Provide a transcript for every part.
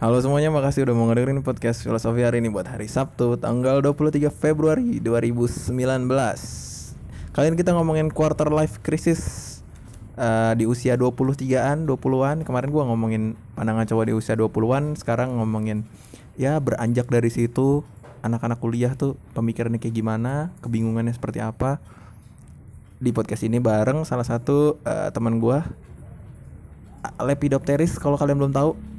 Halo semuanya, makasih udah mau ngedengerin podcast filosofi hari ini buat hari Sabtu tanggal 23 Februari 2019 Kali ini kita ngomongin quarter life crisis eh, di usia 23-an, 20-an Kemarin gua ngomongin pandangan cowok di usia 20-an Sekarang ngomongin ya beranjak dari situ Anak-anak kuliah tuh pemikirannya kayak gimana, kebingungannya seperti apa. Di podcast ini bareng salah satu eh, teman gua Lepidopteris kalau kalian belum tahu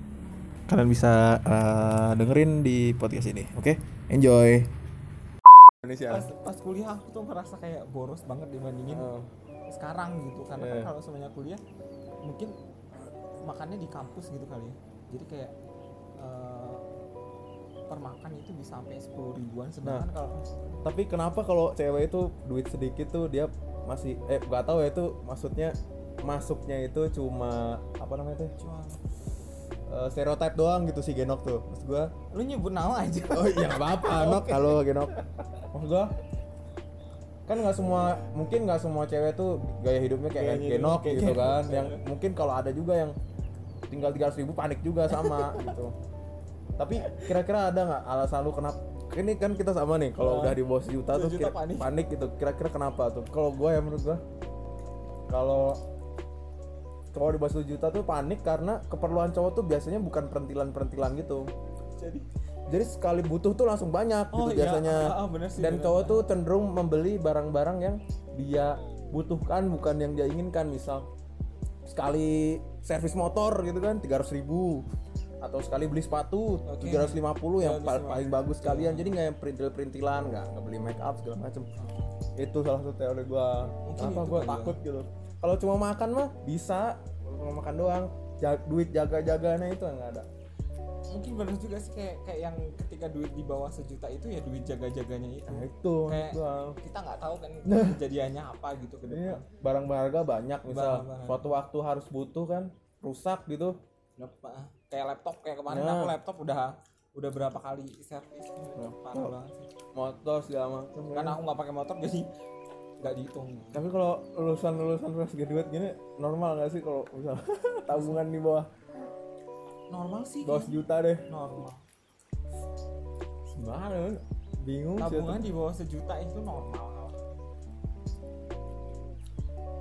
kalian bisa eh, dengerin di podcast ini oke? Enjoy. Indonesia. Pas pas kuliah aku tuh merasa kayak boros banget dibandingin Oh. sekarang gitu. Karena Iya. kan kalau semuanya kuliah mungkin makannya di kampus gitu kali ya. Jadi kayak eh, per makan itu bisa sampai sepuluh ribuan sedangkan Nah. kalau tapi kenapa kalau cewek itu duit sedikit tuh dia masih eh nggak tahu ya itu maksudnya masuknya itu cuma apa namanya tuh? Cuma Eh, stereotip doang gitu si Genok tuh. Maksud gua lu nyebut nama aja. Oh iya apa-apa Nok kalau Genok. Maksud gua kan nggak semua mungkin nggak semua cewek tuh gaya hidupnya kayak Gaya Genok kayak gitu Genok, kan. iya. yang mungkin kalau ada juga yang tinggal tiga ribu panik juga sama gitu. Tapi kira-kira ada nggak alasan lu kenapa? Ini kan kita sama nih kalau Ah. udah di bawah sejuta tuh kira- panik. gitu. Kira-kira kenapa tuh? Kalau gua ya menurut gua kalau cowok di bawah 1 juta tuh panik karena keperluan cowok tuh biasanya bukan perentilan-perentilan gitu jadi jadi sekali butuh tuh langsung banyak Oh, gitu iya. biasanya ah, bener sih, dan bener. cowok tuh cenderung membeli barang-barang yang dia butuhkan bukan yang dia inginkan misal sekali servis motor gitu kan 300.000 ribu atau sekali beli sepatu Oke. 750 yang Ya, pa- bisa. paling bagus sekalian jadi nggak yang perintil-perintilan nggak nggak beli make up segala macem itu salah satu teori gua Mungkin kenapa gua kali ya. takut gitu kalau cuma makan mah bisa kalau cuma makan doang Ja- duit jaga-jaganya itu nggak ada mungkin benar juga sih kayak kayak yang ketika duit di bawah sejuta itu ya duit jaga-jaganya itu nah itu kayak gua. kita nggak tahu kan kejadiannya apa gitu ke Iya, depan barang berharga banyak misal Barang-barang. suatu waktu harus butuh kan rusak gitu. Kenapa? kayak laptop kayak kemarin Nah. aku laptop udah udah berapa kali servis Nah. parah banget sih Motor segala macam. karena aku nggak pakai motor jadi nggak dihitung Tapi kalau lulusan lulusan fresh graduate gini normal gak sih kalau misal tabungan di bawah normal sih bawah sejuta deh. normal Sembarangan. Bingung tabungan di bawah sejuta itu normal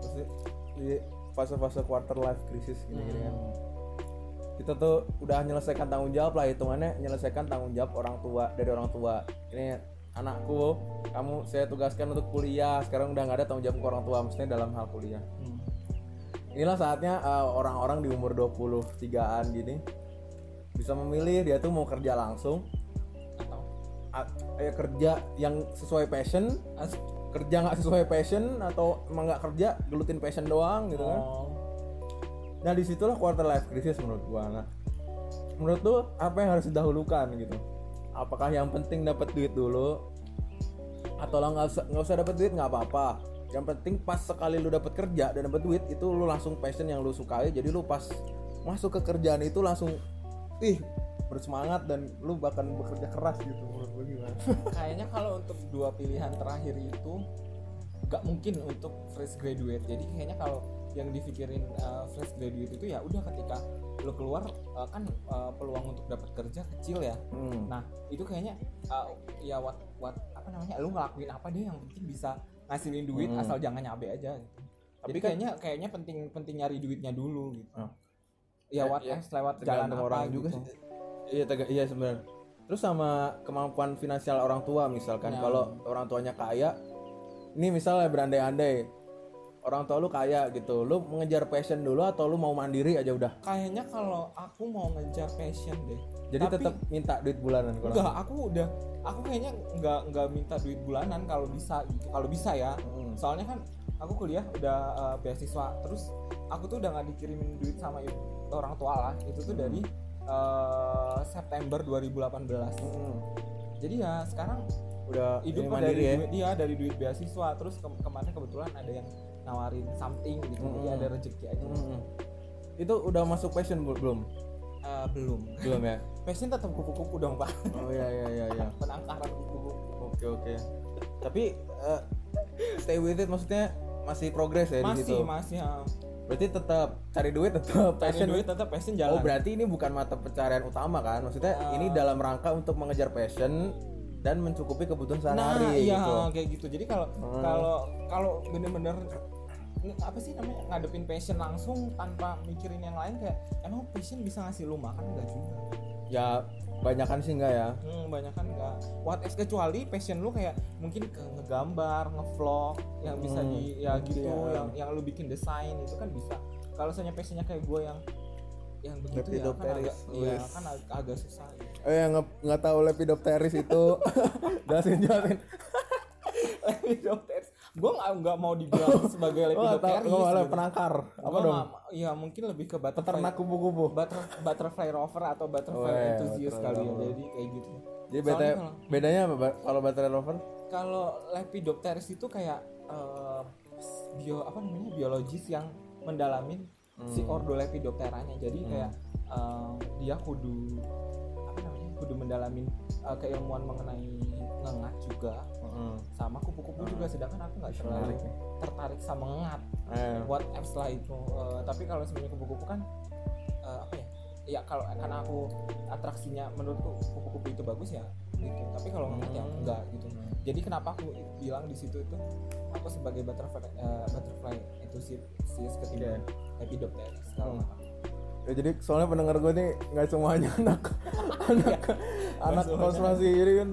Terus di- di fase-fase quarter life crisis gini-gini kan. Hmm. Kita tuh udah menyelesaikan tanggung jawab lah hitungannya menyelesaikan tanggung jawab orang tua dari orang tua. Ini anakku, kamu saya tugaskan untuk kuliah. Sekarang udah nggak ada tanggung jawab ke orang tua, maksudnya dalam hal kuliah. Hmm. Inilah saatnya uh, orang-orang di umur 23-an gini bisa memilih dia tuh mau kerja langsung atau ya kerja yang sesuai passion, as- kerja nggak sesuai passion atau emang nggak kerja gelutin passion doang gitu kan. oh, Nah di situlah quarter life crisis menurut gua. Nah, menurut lu apa yang harus didahulukan gitu? Apakah yang penting dapat duit dulu atau lah nggak usah usah dapat duit nggak apa-apa. Yang penting pas sekali lu dapat kerja dan dapat duit itu lu langsung passion yang lu sukai. Jadi lu pas masuk ke kerjaan itu langsung ih bersemangat dan lu bahkan bekerja keras gitu menurut gua gimana? kayaknya kalau untuk dua pilihan terakhir itu nggak mungkin untuk fresh graduate jadi kayaknya kalau yang dipikirin uh, fresh graduate itu ya udah ketika lo keluar uh, kan uh, peluang untuk dapat kerja kecil ya Hmm. nah itu kayaknya uh, ya what what apa namanya lu ngelakuin apa deh yang penting bisa ngasilin duit Hmm. asal jangan nyabe aja gitu. Tapi jadi kan- kayaknya kayaknya penting penting nyari duitnya dulu gitu Oh. ya Ya, what ya, lewat jalan apa orang gitu. juga sih. Iya, tega- iya sebenarnya. Terus sama kemampuan finansial orang tua misalkan Ya. kalau orang tuanya kaya, ini misalnya berandai-andai orang tua lu kaya gitu, lu mengejar passion dulu atau lu mau mandiri aja udah. kayaknya kalau aku mau ngejar passion deh Jadi Tapi- tetap minta duit bulanan kalau. Enggak, aku udah aku kayaknya enggak enggak minta duit bulanan kalau bisa gitu. Kalau bisa ya. Mm. Soalnya kan aku kuliah udah eh, beasiswa, terus aku tuh udah nggak dikirimin duit sama ibu- orang tua lah. Itu tuh dari eh, September 2018. Mm. Jadi ya sekarang Udah hidup mandiri dari ya. duit dia dari duit beasiswa. Terus ke- kemarin kebetulan ada yang nawarin something gitu. Jadi Mm. ada rezeki aja. Mm. Itu udah masuk passion belum? Eh, belum. Belum ya. Passion tetap kupu-kupu dong, Pak. Oh iya iya iya iya. Penangkaran kupu-kupu. Oke oke. Tapi eh, stay with it maksudnya masih progres ya di Masih, situ. masih. ya. berarti tetap cari duit tetap cari passion duit tetap passion jalan oh berarti ini bukan mata pencarian utama kan maksudnya Ah. ini dalam rangka untuk mengejar passion dan mencukupi kebutuhan nah sehari-hari iya gitu kayak gitu jadi kalau Hmm. kalau kalau bener-bener apa sih namanya ngadepin passion langsung tanpa mikirin yang lain kayak emang passion bisa ngasih lu makan enggak juga ya banyakan sih enggak ya hmm, banyak kan enggak what else kecuali passion lu kayak mungkin ke ngegambar ngevlog yang bisa Hmm, di ya gitu iya. yang yang lu bikin desain itu kan bisa kalau misalnya passionnya kayak gue yang yang begitu ya kan agak Lepidopteris, ya wes. kan ag- agak susah gitu. eh yang nggak nggak tahu lepidopteris itu jelasin jelasin Lepidopteris. Gue nggak nggak mau dibilang sebagai oh nggak malah gitu. penangkar apa Gua dong Iya mungkin lebih ke butterfly, peternak kupu-kupu butter, butterfly rover atau butterfly Oh, iya, enthusiast butterfly kali ya. Jadi kayak gitu. jadi beda kalau- bedanya apa kalau baterai rover Kalau lepidopteris itu kayak eh, bio apa namanya biologis yang mendalamin si Hmm. ordo lepidopteranya. Jadi kayak eh, dia kudu kudu mendalamin eh, keilmuan mengenai ngengat juga. Heeh. sama kupu-kupu juga sedangkan aku nggak terlalu menarik tertarik sama ngengat. Eh, what apps lah itu. Eh, tapi kalau sebenarnya kupu-kupu kan eh, apa ya? Ya kalau karena aku atraksinya menurutku kupu-kupu itu bagus ya gitu. Tapi kalau ngengat ya enggak gitu. Jadi kenapa aku bilang di situ itu aku sebagai butterfly eh, butterfly itu sih ketimbang lepidopteris kalau Hmm. aku. Ya, jadi soalnya pendengar gue nih nggak semuanya anak anak anak kosmasi ini kan.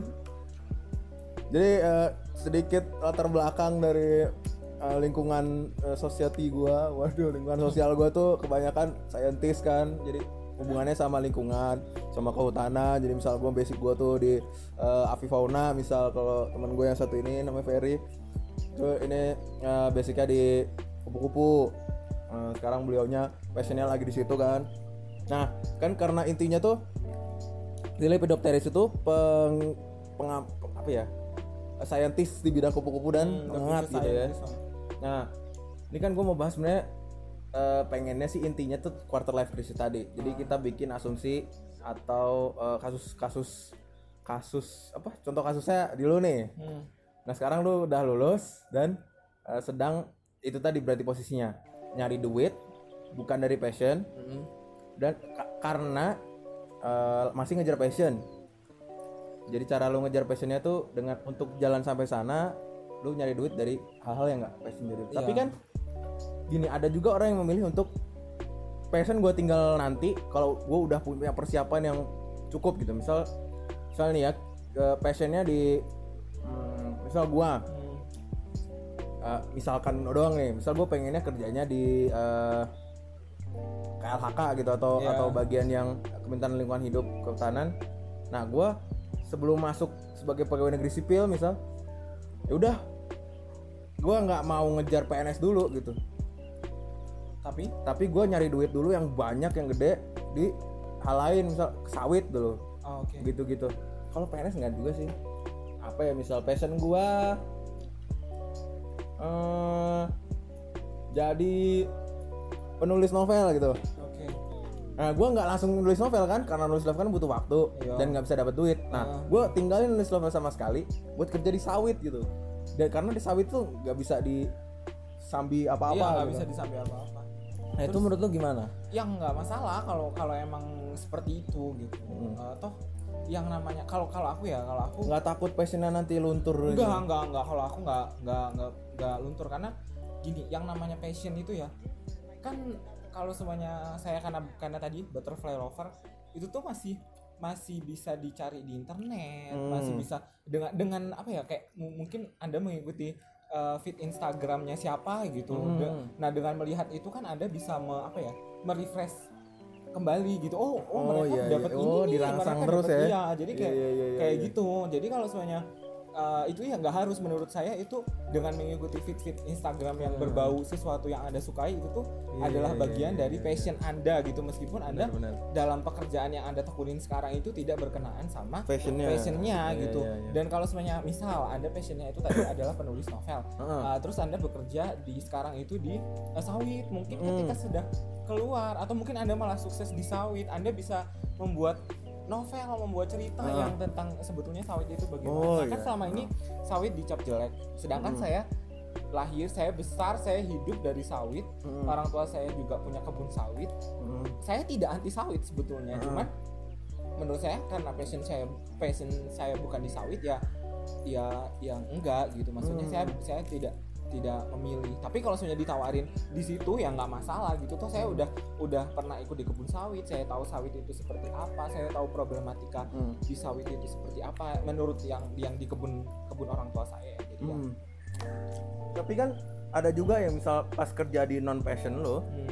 Jadi eh, sedikit latar belakang dari eh, lingkungan eh, society gue, waduh lingkungan sosial gue tuh kebanyakan saintis kan, jadi hubungannya sama lingkungan, sama kehutanan. Jadi misal gue basic gue tuh di eh, avifauna, misal kalau temen gue yang satu ini namanya Ferry, tuh ini eh, basicnya di kupu-kupu. Eh, sekarang beliaunya passionnya lagi di situ kan. Nah, kan karena intinya tuh di Lepidopteris itu peng, pengam- apa ya? Saintis di bidang kupu-kupu dan Hmm, gitu ya. Nah, ini kan gue mau bahas sebenarnya eh, pengennya sih intinya tuh quarter life crisis tadi. Jadi kita bikin asumsi atau eh, kasus-kasus kasus apa? Contoh kasusnya di lu nih. Hmm. Nah sekarang lu udah lulus dan eh, sedang itu tadi berarti posisinya nyari duit bukan dari passion Mm-mm. dan ka- karena eh, masih ngejar passion. Jadi cara lu ngejar passionnya tuh dengan untuk jalan sampai sana lu nyari duit dari hal-hal yang nggak passion jadi. Tapi Iya. kan gini ada juga orang yang memilih untuk passion gue tinggal nanti kalau gue udah punya persiapan yang cukup gitu. Misal misal nih ya passionnya di hmm, misal Hmm. Uh, misalkan doang nih misal gue pengennya kerjanya di uh, KLHK gitu atau Iya. atau bagian yang Kementerian Lingkungan Hidup Kehutanan. Nah gue sebelum masuk sebagai pegawai negeri sipil misal ya udah gue nggak mau ngejar PNS dulu gitu. Tapi? Tapi gue nyari duit dulu yang banyak yang gede di hal lain misal sawit dulu. Oh, oke. Gitu gitu kalau PNS nggak juga sih. Apa ya misal passion gua eh jadi penulis novel gitu oke nah gua nggak langsung nulis novel kan karena nulis novel kan butuh waktu Iya. dan nggak bisa dapat duit nah Ah. gua tinggalin nulis novel sama sekali buat kerja di sawit gitu dan karena di sawit tuh nggak bisa di sambi apa-apa iya nggak gitu. bisa disambil apa-apa nah itu menurut lu gimana yang nggak masalah kalau kalau emang seperti itu gitu Hmm. Eh, toh yang namanya kalau kalau aku ya kalau aku nggak takut passionnya nanti luntur gitu? enggak enggak enggak kalau aku enggak enggak enggak enggak luntur karena gini yang namanya passion itu ya kan kalau semuanya saya karena karena tadi butterfly lover itu tuh masih masih bisa dicari di internet Hmm. masih bisa dengan dengan apa ya kayak mu- mungkin anda mengikuti uh, feed Instagramnya siapa gitu Hmm. De- nah dengan melihat itu kan anda bisa me, apa ya merefresh kembali gitu oh oh, Oh, mereka iya, dapat iya. ini Oh, nih, dirangsang mereka terus ya? iya jadi kayak Iya, iya, iya, kayak iya. gitu jadi kalau semuanya uh, itu ya nggak harus menurut saya itu dengan mengikuti feed feed Instagram yang berbau sesuatu yang anda sukai itu tuh Hmm. Iya, adalah iya, bagian iya, dari iya, passion anda gitu meskipun anda Benar, benar. dalam pekerjaan yang anda tekunin sekarang itu tidak berkenaan sama Passionnya. passionnya Iya, gitu iya, iya. dan kalau semuanya misal anda passionnya itu tadi adalah penulis novel. Uh, terus anda bekerja di sekarang itu di uh, sawit mungkin Hmm. ketika sudah keluar atau mungkin anda malah sukses di sawit anda bisa membuat novel membuat cerita Ah. yang tentang sebetulnya sawit itu bagaimana Oh, Nah, kan iya. selama ini sawit dicap jelek sedangkan Hmm. saya lahir saya besar saya hidup dari sawit Mm. orang tua saya juga punya kebun sawit Hmm. saya tidak anti sawit sebetulnya Mm. cuman menurut saya karena passion saya passion saya bukan di sawit ya ya yang enggak gitu maksudnya Hmm. saya saya tidak tidak memilih tapi kalau misalnya ditawarin di situ ya nggak masalah gitu toh saya udah udah pernah ikut di kebun sawit saya tahu sawit itu seperti apa saya tahu problematika Hmm. di sawit itu seperti apa menurut yang yang di kebun kebun orang tua saya jadi ya Hmm. Tapi kan ada juga yang misal pas kerja di non passion lo hmm,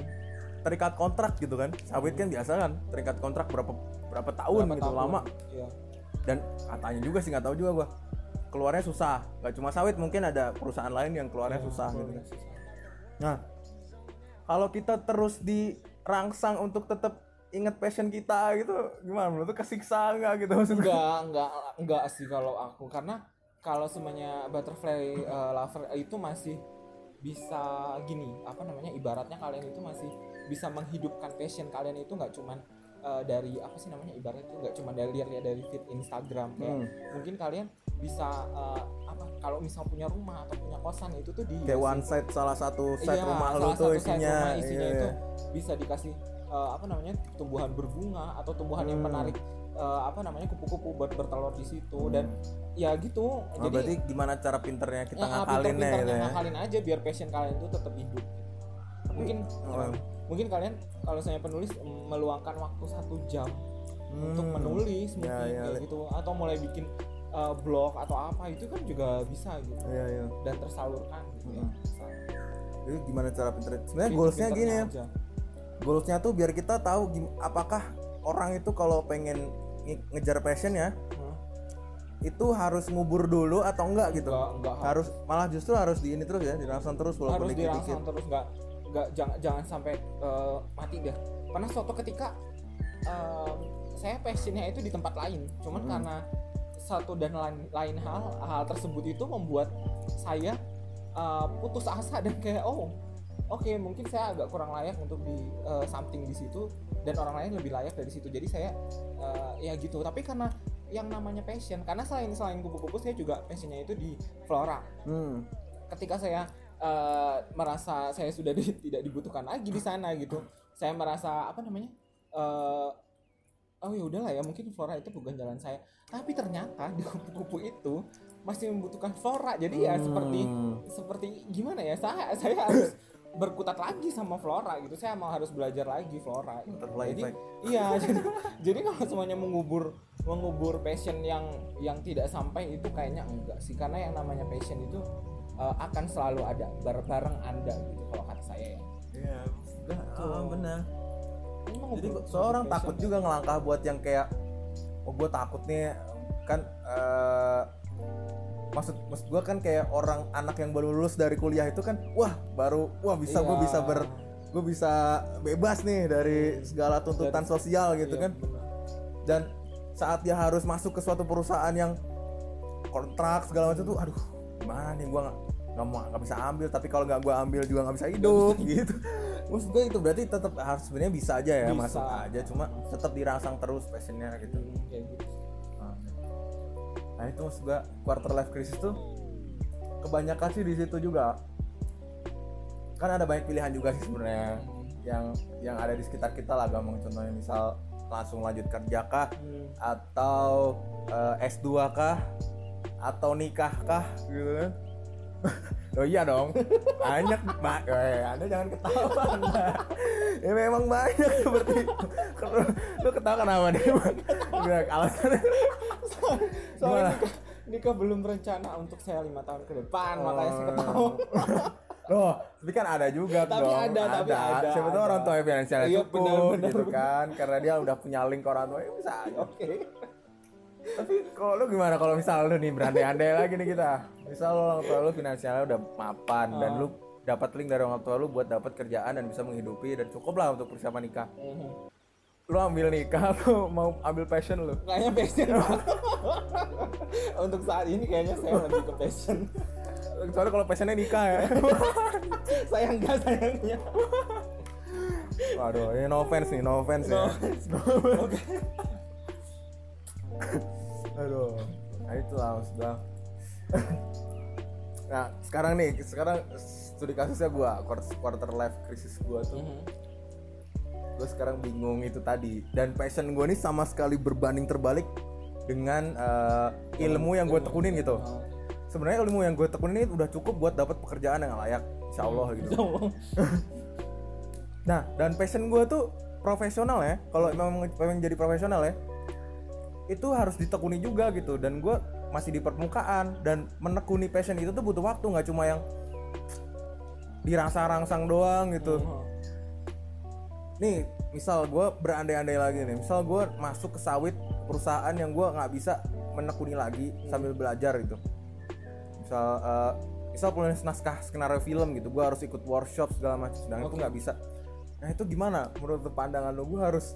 terikat kontrak gitu kan. Sawit kan biasa kan terikat kontrak berapa berapa tahun berapa gitu tahun? lama. Iya. Dan katanya juga sih nggak tahu juga gua. Keluarnya susah. Gak cuma sawit mungkin ada perusahaan lain yang keluarnya Iya, susah gitu. susah. Nah, kalau kita terus dirangsang untuk tetap inget passion kita gitu, gimana menurut kesiksa nggak gitu maksudnya? enggak enggak enggak sih kalau aku karena kalau semuanya butterfly uh, lover itu masih bisa gini apa namanya ibaratnya kalian itu masih bisa menghidupkan passion kalian itu nggak cuman uh, dari apa sih namanya ibaratnya itu nggak cuma dari lihat ya dari feed Instagram kayak Hmm. mungkin kalian bisa uh, apa kalau misal punya rumah atau punya kosan itu tuh di Kayak one side salah satu set Iya, rumah lu tuh isinya. rumah isinya iya. itu bisa dikasih uh, apa namanya tumbuhan berbunga atau tumbuhan yang Hmm. menarik uh, apa namanya kupu-kupu buat bertelur di situ Hmm. dan ya gitu Oh, jadi berarti gimana cara pinternya kita ya, ngakalinnya pinter-pinternya gitu ya? ngakalin aja biar passion kalian itu tetap hidup mungkin Oh. mungkin kalian kalau saya penulis meluangkan waktu satu jam untuk Hmm. menulis mungkin Ya, ya, kayak gitu atau mulai bikin uh, blog atau apa itu kan juga bisa gitu Iya, iya. dan tersalurkan gitu ya Hmm. Bisa. Jadi gimana cara pinter? Sebenarnya goalsnya gini ya. aja. Goalsnya tuh biar kita tahu apakah orang itu kalau pengen nge- ngejar passion ya Hmm. itu harus ngubur dulu atau enggak gitu. Enggak, enggak Harus malah justru harus di ini terus ya, dirangsang terus walaupun harus dikit-dikit. dirangsang terus nggak nggak jangan jangan sampai eh, mati deh pernah suatu ketika em, saya passionnya itu di tempat lain cuman Hmm. karena satu dan lain, lain hal hal tersebut itu membuat saya eh, putus asa dan kayak oh oke mungkin saya agak kurang layak untuk di eh, something di situ dan orang lain lebih layak dari situ. Jadi saya eh, ya gitu. Tapi karena yang namanya passion karena selain selain kupu-kupu saya juga passionnya itu di flora. Hmm. ketika saya eh, merasa saya sudah di- tidak dibutuhkan lagi di sana gitu saya merasa apa namanya eh, oh ya udahlah ya mungkin flora itu bukan jalan saya. Tapi ternyata di kupu-kupu itu masih membutuhkan flora. Jadi ya seperti Hmm. seperti gimana ya saya saya harus berkutat lagi sama flora gitu. Saya mau harus belajar lagi flora gitu. Jadi iya jadi, jadi kalau semuanya mengubur mengubur passion yang yang tidak sampai itu kayaknya enggak sih. Karena yang namanya passion itu uh, akan selalu ada bar- bareng anda gitu kalau kata saya ya. Iya, udah, ah, benar. Jadi seorang takut juga ngelangkah buat yang kayak oh gue takut nih kan eh maksud maksud gue kan kayak orang anak yang baru lulus dari kuliah itu kan wah baru wah bisa gue Iya. bisa ber gue bisa bebas nih dari segala tuntutan Dari- sosial gitu Iya, kan. dan saat dia harus masuk ke suatu perusahaan yang kontrak segala macam tuh aduh gimana nih gue nggak nggak mau nggak bisa ambil tapi kalau nggak gue ambil juga nggak bisa hidup. gitu maksud gue itu berarti tetap harus sebenarnya bisa aja ya Bisa. masuk aja. Cuma tetap dirangsang terus passionnya gitu. Hmm, kayak gitu nah itu maksud gue quarter life crisis tuh kebanyakan sih di situ juga. Kan ada banyak pilihan juga sih sebenarnya yang yang ada di sekitar kita lah gampang. Contohnya misal langsung lanjut kerja kah? Hmm. atau eh, S2 kah? Atau nikah kah? Gitu kan Oh iya dong, banyak mbak. Eh, anda jangan ketawa anda. Ya memang banyak seperti itu. Lu, ketawa kenapa nih? Gak alasannya. soalnya nikah, nikah belum berencana untuk saya lima tahun ke depan makanya saya Oh. ketawa Loh, tapi kan ada juga Tapi dong. ada, tapi ada, Siapa tahu ada. orang tua finansialnya Iya, cukup benar, benar, gitu benar. kan. Karena dia udah punya link ke orang tua, ya bisa oke Tapi kalau lu gimana kalau misal lu nih berandai-andai lagi nih kita. Misal lu orang tua lu finansialnya udah mapan dan Ah. lu dapat link dari orang tua lu buat dapat kerjaan dan bisa menghidupi dan cukup lah untuk persiapan nikah. Mhm. Lu ambil nikah atau mau ambil passion lu? kayaknya passion untuk saat ini kayaknya saya lebih ke passion Soalnya kalau passionnya nikah ya. saya enggak sayangnya Waduh, ini no offense nih, no offense No ya. oke Aduh, nah itulah gua. nah sekarang nih sekarang studi kasusnya gua quarter, quarter life crisis gua tuh. Mhm. gue sekarang bingung itu tadi. Dan passion gue nih sama sekali berbanding terbalik dengan eh, ilmu yang gue tekunin gitu. Oh. sebenarnya ilmu yang gue tekunin ini udah cukup buat dapat pekerjaan yang layak insya Allah gitu nah dan passion gue tuh profesional ya. Kalau memang pengen jadi profesional ya itu harus ditekuni juga gitu. Dan gue masih di permukaan. Dan menekuni passion itu tuh butuh waktu nggak cuma yang dirasa-rangsang doang gitu. Oh. nih misal gue berandai-andai lagi nih. Misal gue masuk ke sawit perusahaan yang gue nggak bisa menekuni lagi sambil belajar gitu. Misal eh, misal penulis naskah skenario film gitu gue harus ikut workshop segala macam sedangkan itu Oke. nggak bisa. Nah itu gimana menurut pandangan lo gue harus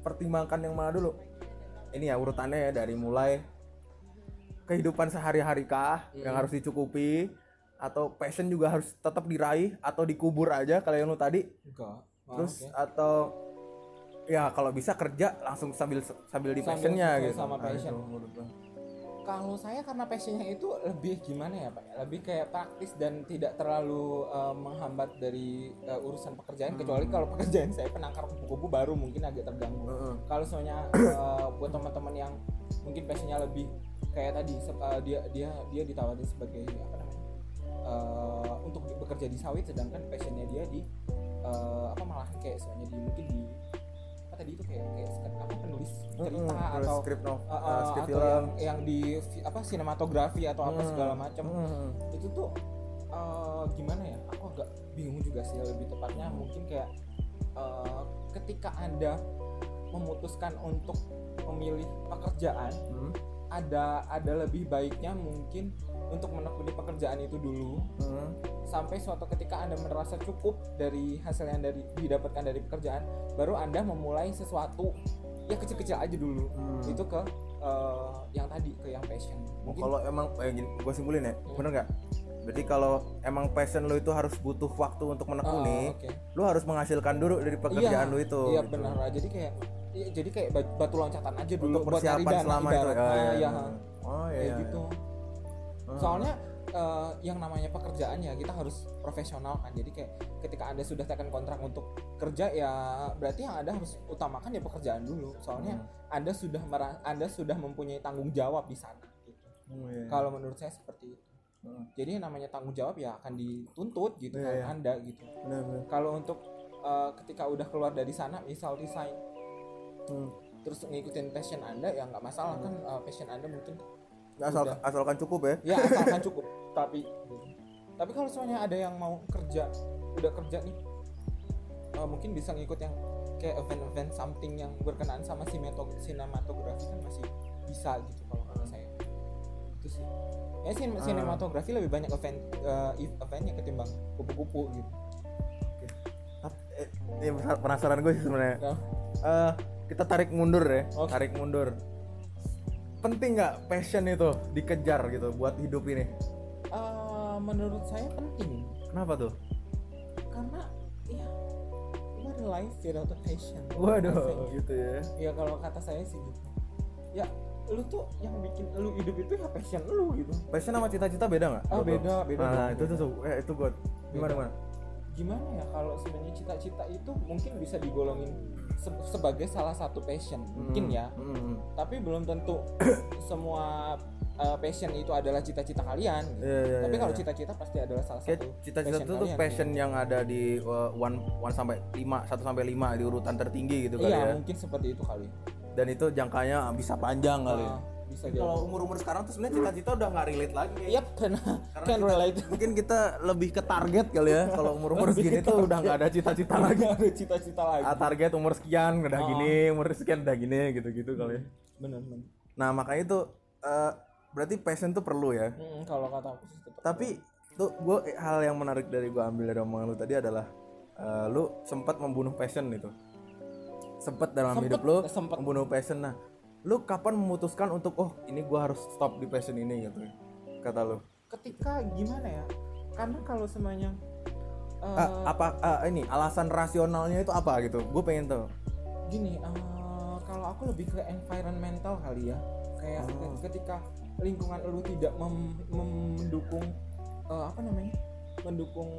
pertimbangkan yang mana dulu ini ya urutannya ya dari mulai kehidupan sehari-hari kah yang harus dicukupi atau passion juga harus tetap diraih atau dikubur aja kalau yang lu tadi Enggak. Ah, terus oke. atau ya kalau bisa kerja langsung sambil sambil di Sambil passionnya gitu sama Nah, passion. itu gua. Kalau saya karena passionnya itu lebih gimana ya pak? Lebih kayak praktis dan tidak terlalu eh, menghambat dari eh, urusan pekerjaan. Kecuali kalau pekerjaan saya penangkar kupu-kupu baru mungkin agak terganggu. Heeh. Kalau soalnya eh, buat teman-teman yang mungkin passionnya lebih kayak tadi eh, dia dia dia ditawarin sebagai apa namanya eh, untuk bekerja di sawit, sedangkan passionnya dia di eh, apa malah kayak soalnya di mungkin di tadi itu kayak kayak apa penulis cerita Heeh, terus atau skrip no, Uh, uh, uh, skrip atau film yang, yang di apa sinematografi atau apa Hmm. segala macam Hmm. itu tuh uh, gimana ya aku agak bingung juga sih lebih tepatnya mungkin kayak uh, ketika anda memutuskan untuk memilih pekerjaan Hmm. Ada ada lebih baiknya mungkin untuk menekuni pekerjaan itu dulu Hmm. sampai suatu ketika anda merasa cukup dari hasil yang dari didapatkan dari pekerjaan baru anda memulai sesuatu ya kecil-kecil aja dulu Hmm. itu ke eh, yang tadi ke yang passion Oh, mungkin kalau emang eh, gue simpulin ya Hmm. bener nggak berarti kalau emang passion lo itu harus butuh waktu untuk menekuni Oh, oke. lo harus menghasilkan dulu dari pekerjaan iya, lo itu iya gitu. benar lah. jadi kayak iya, jadi kayak bat- batu loncatan aja dulu untuk buat cari persiapan dana selama itu ya, ha. oh iya, kayak iya. gitu Hmm. soalnya eh, yang namanya pekerjaan ya kita harus profesional kan jadi kayak ketika anda sudah tekan kontrak untuk kerja ya berarti yang anda harus utamakan ya pekerjaan dulu soalnya Hmm. anda sudah merah anda sudah mempunyai tanggung jawab di sana gitu. Hmm, iya. kalau menurut saya seperti itu Hmm. jadi yang namanya tanggung jawab ya akan dituntut gitu Iya, kan iya. anda gitu kalau untuk eh, ketika udah keluar dari sana misal resign Hmm. terus ngikutin passion anda ya nggak masalah kan eh, passion anda mungkin Asal, Udah. asalkan cukup ya. Ya asalkan cukup. Tapi tapi kalau semuanya ada yang mau kerja udah kerja nih eh, mungkin bisa ngikut yang kayak event-event something yang berkenaan sama sineto- sinematografi kan masih bisa gitu kalau kata saya. Itu sih. Ya sin Ah. sinematografi lebih banyak event ev- eventnya ketimbang kupu-kupu gitu. Eh, ini penasaran gue sih sebenarnya. Ya. Kita tarik mundur ya Oke. tarik mundur. Penting nggak passion itu dikejar gitu buat hidup ini? Eh, menurut saya penting. Kenapa tuh? Karena ya what a life without a passion. Waduh gitu ya. Ya kalau kata saya sih gitu. Ya lu tuh yang bikin lu hidup itu ya passion lu gitu. Passion sama cita-cita beda nggak? Oh, beda, beda nah dong, itu tuh beda. tuh eh, itu gue gimana Beda. gimana gimana ya kalau sebenarnya cita-cita itu mungkin bisa digolongin se- sebagai salah satu passion mungkin Hmm, ya hmm, tapi belum tentu semua uh, passion itu adalah cita-cita kalian gitu. Iya, iya, tapi iya, kalau iya. cita-cita pasti adalah salah Kayak satu cita-cita tuh kalian, passion yang ada di uh, one one sampai lima satu sampai lima di urutan tertinggi gitu gitu. kali iya ya mungkin seperti itu kali dan itu jangkanya bisa panjang kali ya. Bisa jadi kalau umur umur sekarang tuh sebenarnya cita-cita udah nggak relate lagi kayaknya. Yap, can, Karena can kita- relate. mungkin kita lebih ke target kali ya kalau umur umur Lebih segini tuh udah nggak ada cita-cita lagi ada cita-cita lagi. ah, target umur sekian udah Oh. gini umur sekian udah gini gitu gitu kali ya Bener bener. nah makanya itu eh, berarti passion tuh perlu ya Hmm, kalau kata aku sih tapi tuh gue hal yang menarik dari gue ambil dari omongan lu tadi adalah eh, lu sempat membunuh passion itu sempat dalam Sempet, hidup lu sempet. membunuh passion nah lu kapan memutuskan untuk oh ini gue harus stop di passion ini gitu kata lu ketika gimana ya? Karena kalau semuanya eh, Ah, apa ah, ini alasan rasionalnya itu apa gitu gue pengen tahu gini, eh, kalau aku lebih ke environmental kali ya. Kayak Oh. ketika lingkungan lu tidak mem- mendukung eh, apa namanya mendukung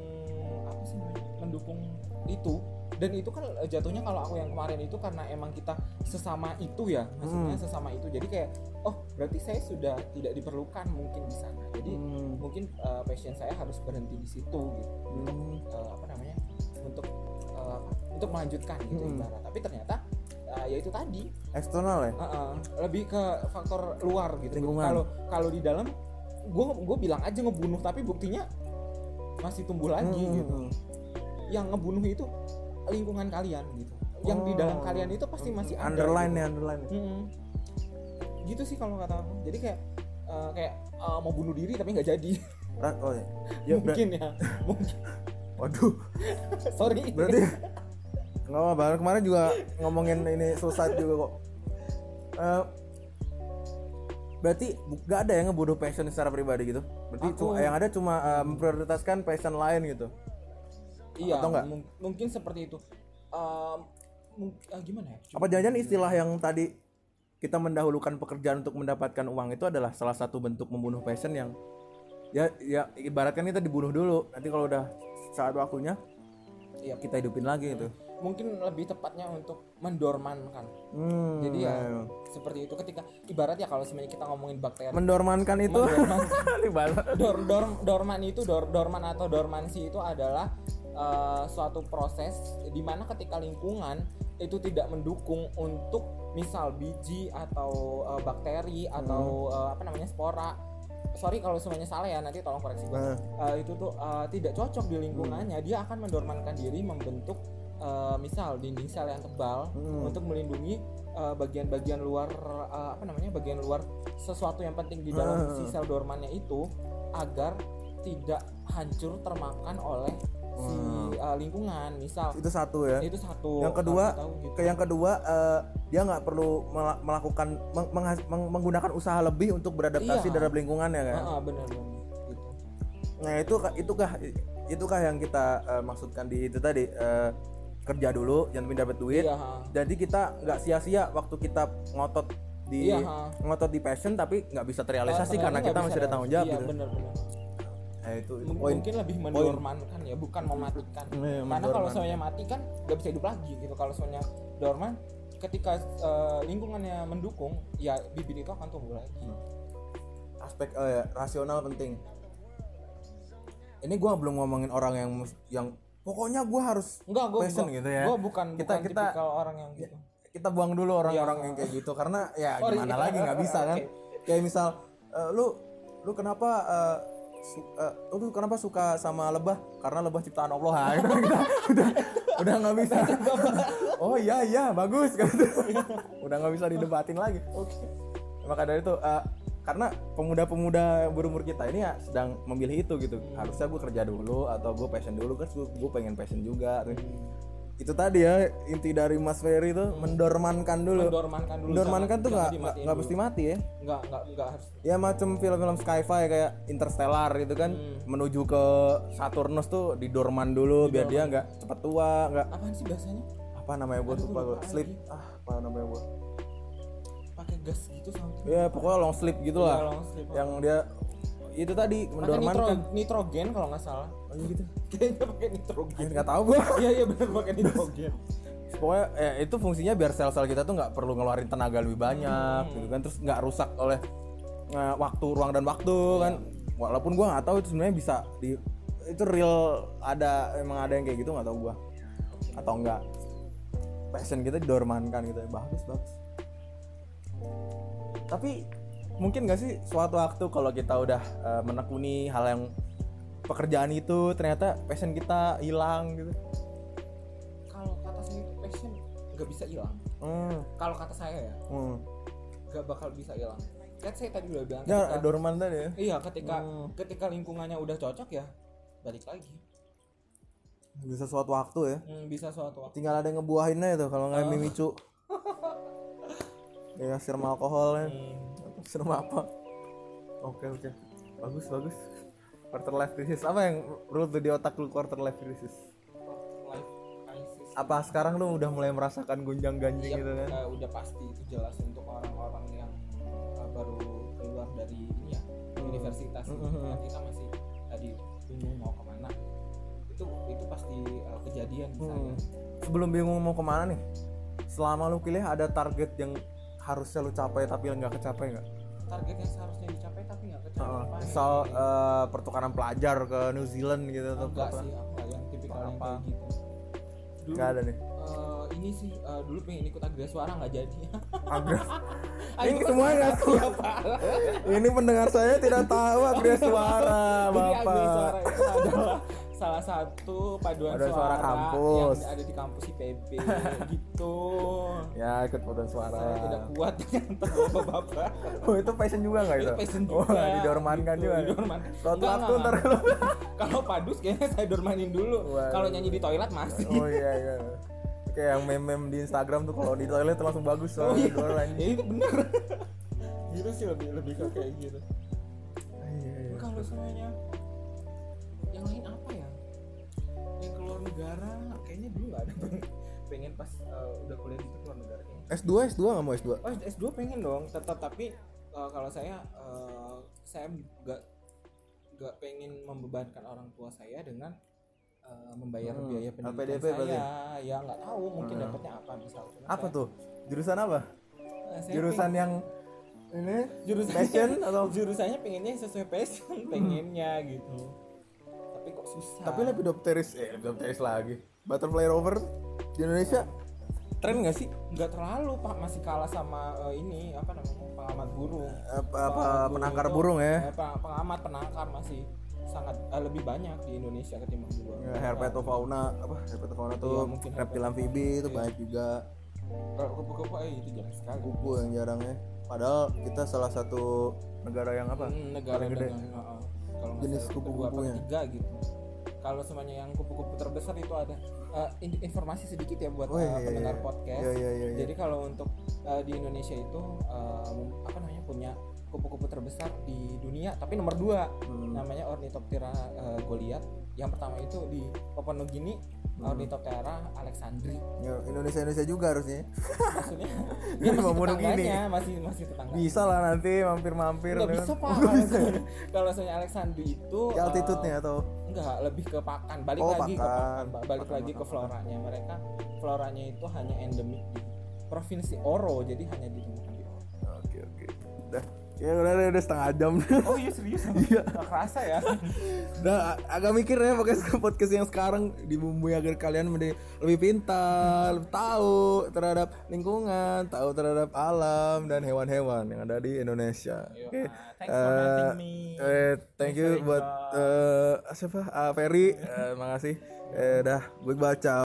apa sih namanya mendukung itu dan itu kan eh, jatuhnya kalau aku yang kemarin itu karena emang kita sesama itu ya maksudnya Hmm. sesama itu jadi kayak oh berarti saya sudah tidak diperlukan mungkin di sana jadi Hmm. mungkin eh, passion saya harus berhenti di situ gitu untuk Hmm. eh, apa namanya untuk apa, untuk melanjutkan gitu Hmm. ibarat tapi ternyata eh, ya itu tadi eksternal ya uh, uh, lebih ke faktor luar gitu kalau kalau di dalam gue gue bilang aja ngebunuh tapi buktinya masih tumbuh lagi Hmm. gitu yang ngebunuh itu lingkungan kalian gitu. Yang di dalam Oh. kalian itu pasti masih ada. Underline gitu. ya underline Mm-mm. gitu sih kalau kata aku. Jadi kayak eh, kayak eh, mau bunuh diri tapi nggak jadi. Oh ya, ya ber- mungkin ya. mungkin. Waduh. Sorry. Berarti nggak apa kemarin juga ngomongin ini suicide juga kok. Eh, berarti nggak ada yang ngebunuh passion secara pribadi gitu? Berarti Aku- yang ada cuma eh, memprioritaskan passion lain gitu iya atau nggak? mung- mungkin seperti itu. Em, mung- ah, gimana ya? Apa jangan istilah yang tadi kita mendahulukan pekerjaan untuk mendapatkan uang itu adalah salah satu bentuk membunuh passion yang ya ya ibaratkan kita dibunuh dulu. Nanti kalau udah saat waktunya Iya. kita hidupin lagi gitu. Mungkin lebih tepatnya untuk mendormankan. Hmm, jadi ya ya. seperti itu. Ketika ibarat ya kalau sebenarnya kita ngomongin bakteri mendormankan itu. Mendormankan. Dor, dor- dorman itu dor, dorman atau dormansi itu adalah eh, suatu proses di mana ketika lingkungan itu tidak mendukung untuk misal biji atau eh, bakteri atau Hmm. eh, apa namanya spora sorry kalau semuanya salah ya nanti tolong koreksi gue Nah. Eh, itu tuh eh, tidak cocok di lingkungannya dia akan mendormankan diri membentuk eh, misal dinding sel yang tebal Hmm. untuk melindungi bagian-bagian luar eh, apa namanya bagian luar sesuatu yang penting di dalam Hmm. si sel dormannya itu agar tidak hancur termakan oleh si eh, lingkungan misal. Itu satu ya. Itu satu. Yang kedua tahu gitu. ke yang kedua eh, dia nggak perlu mela- melakukan meng- meng- menggunakan usaha lebih untuk beradaptasi Iya. terhadap lingkungannya kan? Ah, ah, benar. Gitu. Nah itu itukah itukah yang kita eh, maksudkan di itu tadi eh, kerja dulu jangan dapat duit. Iya ha. jadi kita nggak sia-sia waktu kita ngotot di Iya, ha. ngotot di passion tapi nggak bisa terrealisasi Ah, karena kita masih ada tanggung jawab iya, gitu. benar benar nah, itu, itu poin mungkin lebih mendormankan ya bukan mematikan. Iya, karena kalau semuanya mati kan nggak bisa hidup lagi gitu. Kalau semuanya dorman ketika eh, lingkungannya mendukung ya bibit itu akan tumbuh lagi. Aspek eh, ya, rasional penting. Ini gua belum ngomongin orang yang yang pokoknya gua harus enggak gue passion gitu ya. gue bukan Kita- bukan kita- tipikal orang yang gitu. kita buang dulu orang-orang Iya. yang kayak gitu. Karena ya Sorry. gimana lagi? Nggak bisa kan? Kayak misal eh, lu lu kenapa eh, su- lu kenapa suka sama lebah? Karena lebah ciptaan Allah Ha, gitu. udah udah nggak bisa. Oh iya iya bagus kan udah nggak bisa didebatin lagi. Oke. Maka dari itu eh, karena pemuda-pemuda berumur kita ini ya sedang memilih itu gitu. Harusnya gue kerja dulu atau gue passion dulu kan gue pengen passion juga itu tadi ya inti dari Mas Ferry itu mendormankan dulu. Mendormankan dulu mendormankan tuh nggak nggak mesti mati ya nggak nggak nggak harus. Ya macam film-film sci-fi kayak Interstellar gitu kan. Hmm. menuju ke Saturnus tuh didorman dulu biar dia nggak cepet tua nggak apaan sih bahasanya? Apa namanya gue lupa gue sleep. lagi. ah apa namanya gue pakai gas gitu something ya pokoknya long sleep gitu lah long sleep. yang dia itu tadi pakai nitro, mendormankan nitrogen kalau nggak salah. Oh, gitu. Kayaknya pakai nitrogen. Nggak tahu gue iya iya benar pakai nitrogen. Pokoknya ya, itu fungsinya biar sel-sel kita tuh nggak perlu ngeluarin tenaga lebih banyak Hmm. gitu kan. Terus nggak rusak oleh eh, waktu ruang dan waktu Iya. kan. Walaupun gua nggak tahu itu sebenarnya bisa di itu real ada emang ada yang kayak gitu nggak tahu gua. Atau enggak passion kita didormankan gitu ya. Bagus bagus. Tapi mungkin gak sih suatu waktu kalau kita udah eh, menekuni hal yang pekerjaan itu ternyata passion kita hilang gitu kalau kata saya itu passion nggak bisa hilang hmm. kalau kata saya ya hmm. nggak bakal bisa hilang kan saya tadi udah bilang Ya, ketika- dorman tadi ya. iya ketika Hmm. ketika lingkungannya udah cocok ya balik lagi Bisa suatu waktu ya. Hmm, bisa suatu waktu Tinggal ada yang ngebuahinnya itu kalau nggak Oh. mimicu. ya siram alkohol ya. Hmm, Siram apa? Oke oke. Bagus bagus. Quarter life crisis apa yang rule tuh di otak lu quarter life crisis? life crisis Apa sekarang lu udah mulai merasakan gunjang ganjing Yap, gitu kan? eh, udah pasti itu jelas untuk orang-orang yang eh, baru keluar dari ini ya Hmm. universitas gitu. Hmm. Kan kita masih tadi bingung mau ke mana itu itu pasti uh, kejadian di saya Hmm. Sebelum bingung mau ke mana nih? Selama lu pilih ada target yang harusnya lu capai tapi nggak kecapai nggak? target yang seharusnya dicapai tapi nggak kecapai apa ya? misal eh, pertukaran pelajar ke New Zealand gitu atau enggak apa? sih nggak yang tipikal yang Apa? kayak gitu dulu Nggak ada nih. eh, ini sih eh, dulu pengen ikut agria suara nggak jadi Agres. Ayo, Ini semua. Siapa? Ini pendengar saya tidak tahu agres suara, Jadi agria suara Bapak. itu adalah salah satu paduan, Paduan suara suara, kampus. yang ada di kampus IPB gitu. Ya, ikut paduan suara. Saya tidak kuat dengan bapak-bapak. Oh, itu passion juga nggak itu? Itu passion Oh, juga. didormankan gitu, juga. Didormankan. Suatu waktu ntar kalau Kalau padus kayaknya saya dormanin dulu. Kalau nyanyi di toilet masih. Oh iya iya. Kayak yang meme-meme di Instagram tuh kalau di toilet tuh langsung bagus Oh soalnya iya. dua orang. Ya itu bener. gitu sih lebih lebih ke kayak gitu. Iya, iya. Kalau semuanya negara kayaknya dulu nggak ada pengen, pengen pas uh, udah kuliah gitu keluar negara kayaknya. S2 S2 nggak mau S2? Oh S2 pengen dong, tetap tapi uh, kalau saya uh, saya nggak nggak pengen membebankan orang tua saya dengan uh, membayar Hmm, biaya pendidikan LPDP saya. berarti? Ya nggak tahu mungkin Hmm. dapatnya apa misalnya. Apa tuh? Jurusan apa? Saya Jurusan yang ini jurusan passion atau jurusannya pengennya sesuai passion pengennya gitu susah. Tapi lepidopteris eh lepidopteris lagi. Butterfly rover di Indonesia. Tren nggak sih? nggak terlalu pak. Masih kalah sama eh, ini apa namanya pengamat burung. Apa, apa Pengamat penangkar itu, burung ya? eh, peng- pengamat penangkar masih sangat eh, lebih banyak di Indonesia ketimbang di luar Ya, herpetofauna apa herpetofauna tuh Iya, mungkin reptil amfibi itu Iya. banyak juga. Kupu-kupu eh, itu jarang sekali. Kupu yang jarang ya. Padahal kita salah satu negara yang apa? Hmm, negara paling gede. dengan uh, uh, kalau Jenis kupu-kupunya. ketiga gitu kalau semuanya yang kupu-kupu terbesar itu ada uh, in- informasi sedikit ya buat Oh, uh, iya, iya, pendengar iya. podcast Iya, iya, iya, iya. jadi kalau untuk uh, di Indonesia itu uh, apa namanya punya kupu-kupu terbesar di dunia tapi nomor dua Hmm. namanya Ornithoptera uh, goliath yang pertama itu di Papua Nugini Hmm. Ornithoptera alexandri. Ya, Indonesia Indonesia juga harusnya. Maksudnya? Ini ya masih tetangganya masih masih tetangga bisa lah nanti mampir-mampir. Nggak dengan- bisa pak. Kalau kalau misalnya Alexandri itu Di altitude-nya eh, atau? enggak lebih ke pakan. Balik Oh, lagi ke pakan. pakan Ba- balik Pakan, lagi ke pakan, floranya. Mereka floranya itu hanya endemik di provinsi Oro jadi hanya ditemukan di Oro. Oke oke. Udah ya udah udah, udah setengah jam. Oh iya serius? Iya. kerasa ya? Udah a- agak mikir ya podcast podcast yang sekarang dibumbui agar kalian menjadi lebih pintar lebih tahu terhadap lingkungan tahu terhadap alam dan hewan-hewan yang ada di Indonesia. Yo, oke ah, thanks for having Eh, me. eh, thank you Thanks buat eh siapa? Ah, Ferry. Eh, makasih. Eh dah gue baca